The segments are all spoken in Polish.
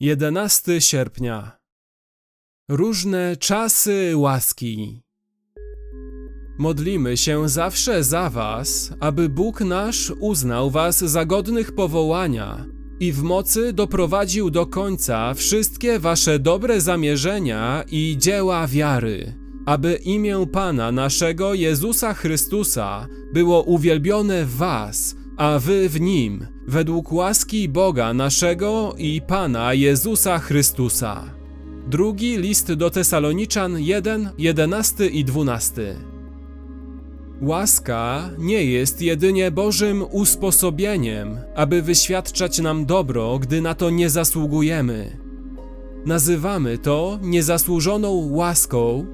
11 sierpnia. Różne czasy łaski. Modlimy się zawsze za Was, aby Bóg nasz uznał Was za godnych powołania i w mocy doprowadził do końca wszystkie Wasze dobre zamierzenia i dzieła wiary, aby imię Pana naszego Jezusa Chrystusa było uwielbione w Was, a Wy w Nim, według łaski Boga naszego i Pana Jezusa Chrystusa. Drugi list do Tesaloniczan 1, 11 i 12. Łaska nie jest jedynie Bożym usposobieniem, aby wyświadczać nam dobro, gdy na to nie zasługujemy. Nazywamy to niezasłużoną łaską.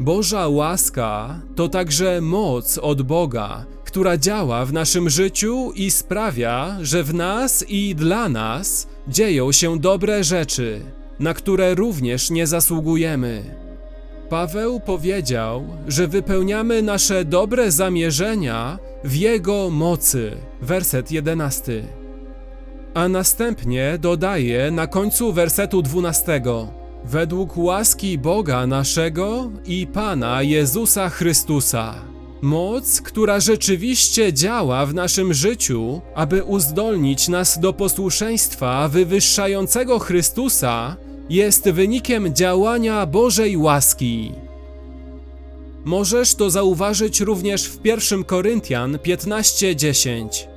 Boża łaska to także moc od Boga, która działa w naszym życiu i sprawia, że w nas i dla nas dzieją się dobre rzeczy, na które również nie zasługujemy. Paweł powiedział, że wypełniamy nasze dobre zamierzenia w Jego mocy. Werset 11. A następnie dodaje na końcu wersetu 12: Według łaski Boga naszego i Pana Jezusa Chrystusa. Moc, która rzeczywiście działa w naszym życiu, aby uzdolnić nas do posłuszeństwa wywyższającego Chrystusa, jest wynikiem działania Bożej łaski. Możesz to zauważyć również w 1 Koryntian 15:10.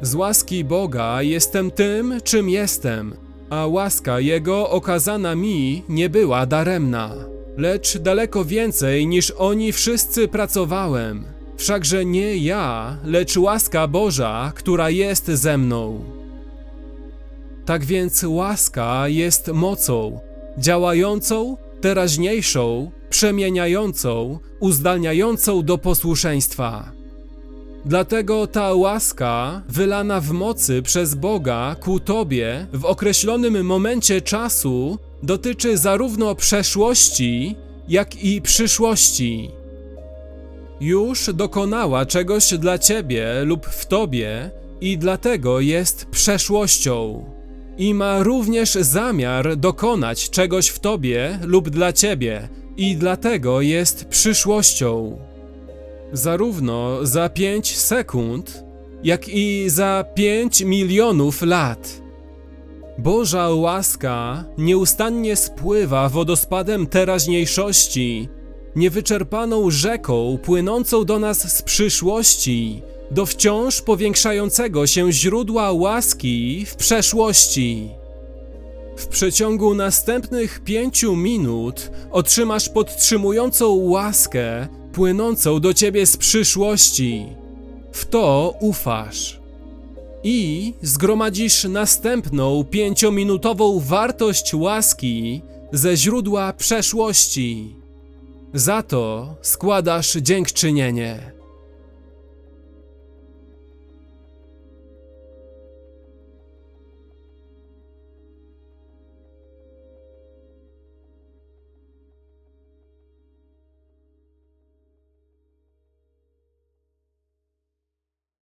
Z łaski Boga jestem tym, czym jestem, a łaska Jego okazana mi nie była daremna, lecz daleko więcej niż oni wszyscy pracowałem. Wszakże nie ja, lecz łaska Boża, która jest ze mną. Tak więc łaska jest mocą, działającą, teraźniejszą, przemieniającą, uzdalniającą do posłuszeństwa. Dlatego ta łaska, wylana w mocy przez Boga ku Tobie w określonym momencie czasu, dotyczy zarówno przeszłości, jak i przyszłości. Już dokonała czegoś dla Ciebie lub w Tobie i dlatego jest przeszłością i ma również zamiar dokonać czegoś w tobie lub dla ciebie, i dlatego jest przyszłością. Zarówno za pięć sekund, jak i za pięć milionów lat. Boża łaska nieustannie spływa wodospadem teraźniejszości, niewyczerpaną rzeką płynącą do nas z przyszłości do wciąż powiększającego się źródła łaski w przeszłości. W przeciągu następnych pięciu minut otrzymasz podtrzymującą łaskę płynącą do ciebie z przyszłości. W to ufasz. I zgromadzisz następną pięciominutową wartość łaski ze źródła przeszłości. Za to składasz dziękczynienie.